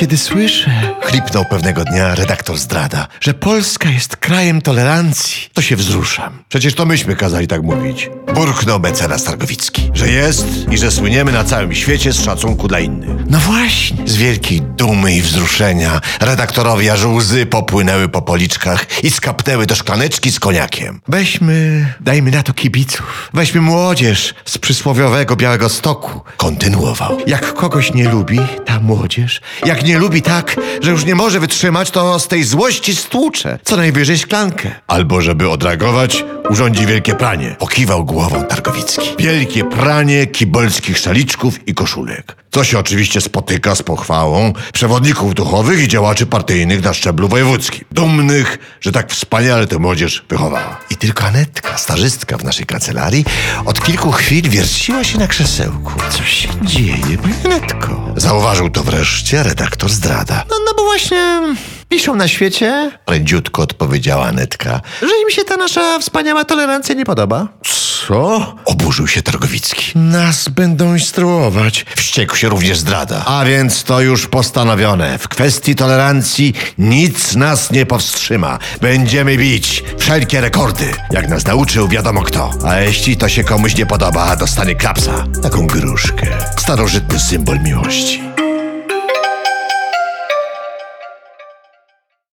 Kiedy słyszę, chlipnął pewnego dnia redaktor zdrada, że Polska jest krajem tolerancji, to się wzruszam. Przecież to myśmy kazali tak mówić. Burknął mecenas Targowicki, że jest i że słyniemy na całym świecie z szacunku dla innych. No właśnie. Z wielkiej dumy i wzruszenia redaktorowi aż łzy popłynęły po policzkach i skapnęły do szklaneczki z koniakiem. Weźmy, dajmy na to kibiców. Weźmy młodzież z przysłowiowego Białego Stoku. Kontynuował. Jak kogoś nie lubi, ta młodzież, jak nie lubi tak, że już nie może wytrzymać, to z tej złości stłucze. Co najwyżej szklankę. Albo żeby odreagować, urządzi wielkie pranie. Pokiwał głową Targowicki. Wielkie pranie kibolskich szaliczków i koszulek. Co się oczywiście spotyka z pochwałą przewodników duchowych i działaczy partyjnych na szczeblu wojewódzkim. Dumnych, że tak wspaniale tę młodzież wychowała. I tylko Anetka, starzystka w naszej kancelarii, od kilku chwil wierciła się na krzesełku. Co się dzieje, pani Anetko? Zauważył to wreszcie redaktor zdrada. No, no bo właśnie piszą na świecie, prędziutko odpowiedziała Anetka, że im się ta nasza wspaniała tolerancja nie podoba. Co? Oburzył się Targowicki. Nas będą instruować. Wściekł się również zdrada. A więc to już postanowione. W kwestii tolerancji nic nas nie powstrzyma. Będziemy bić wszelkie rekordy. Jak nas nauczył wiadomo kto. A jeśli to się komuś nie podoba, dostanie klapsa. Taką gruszkę. Starożytny symbol miłości.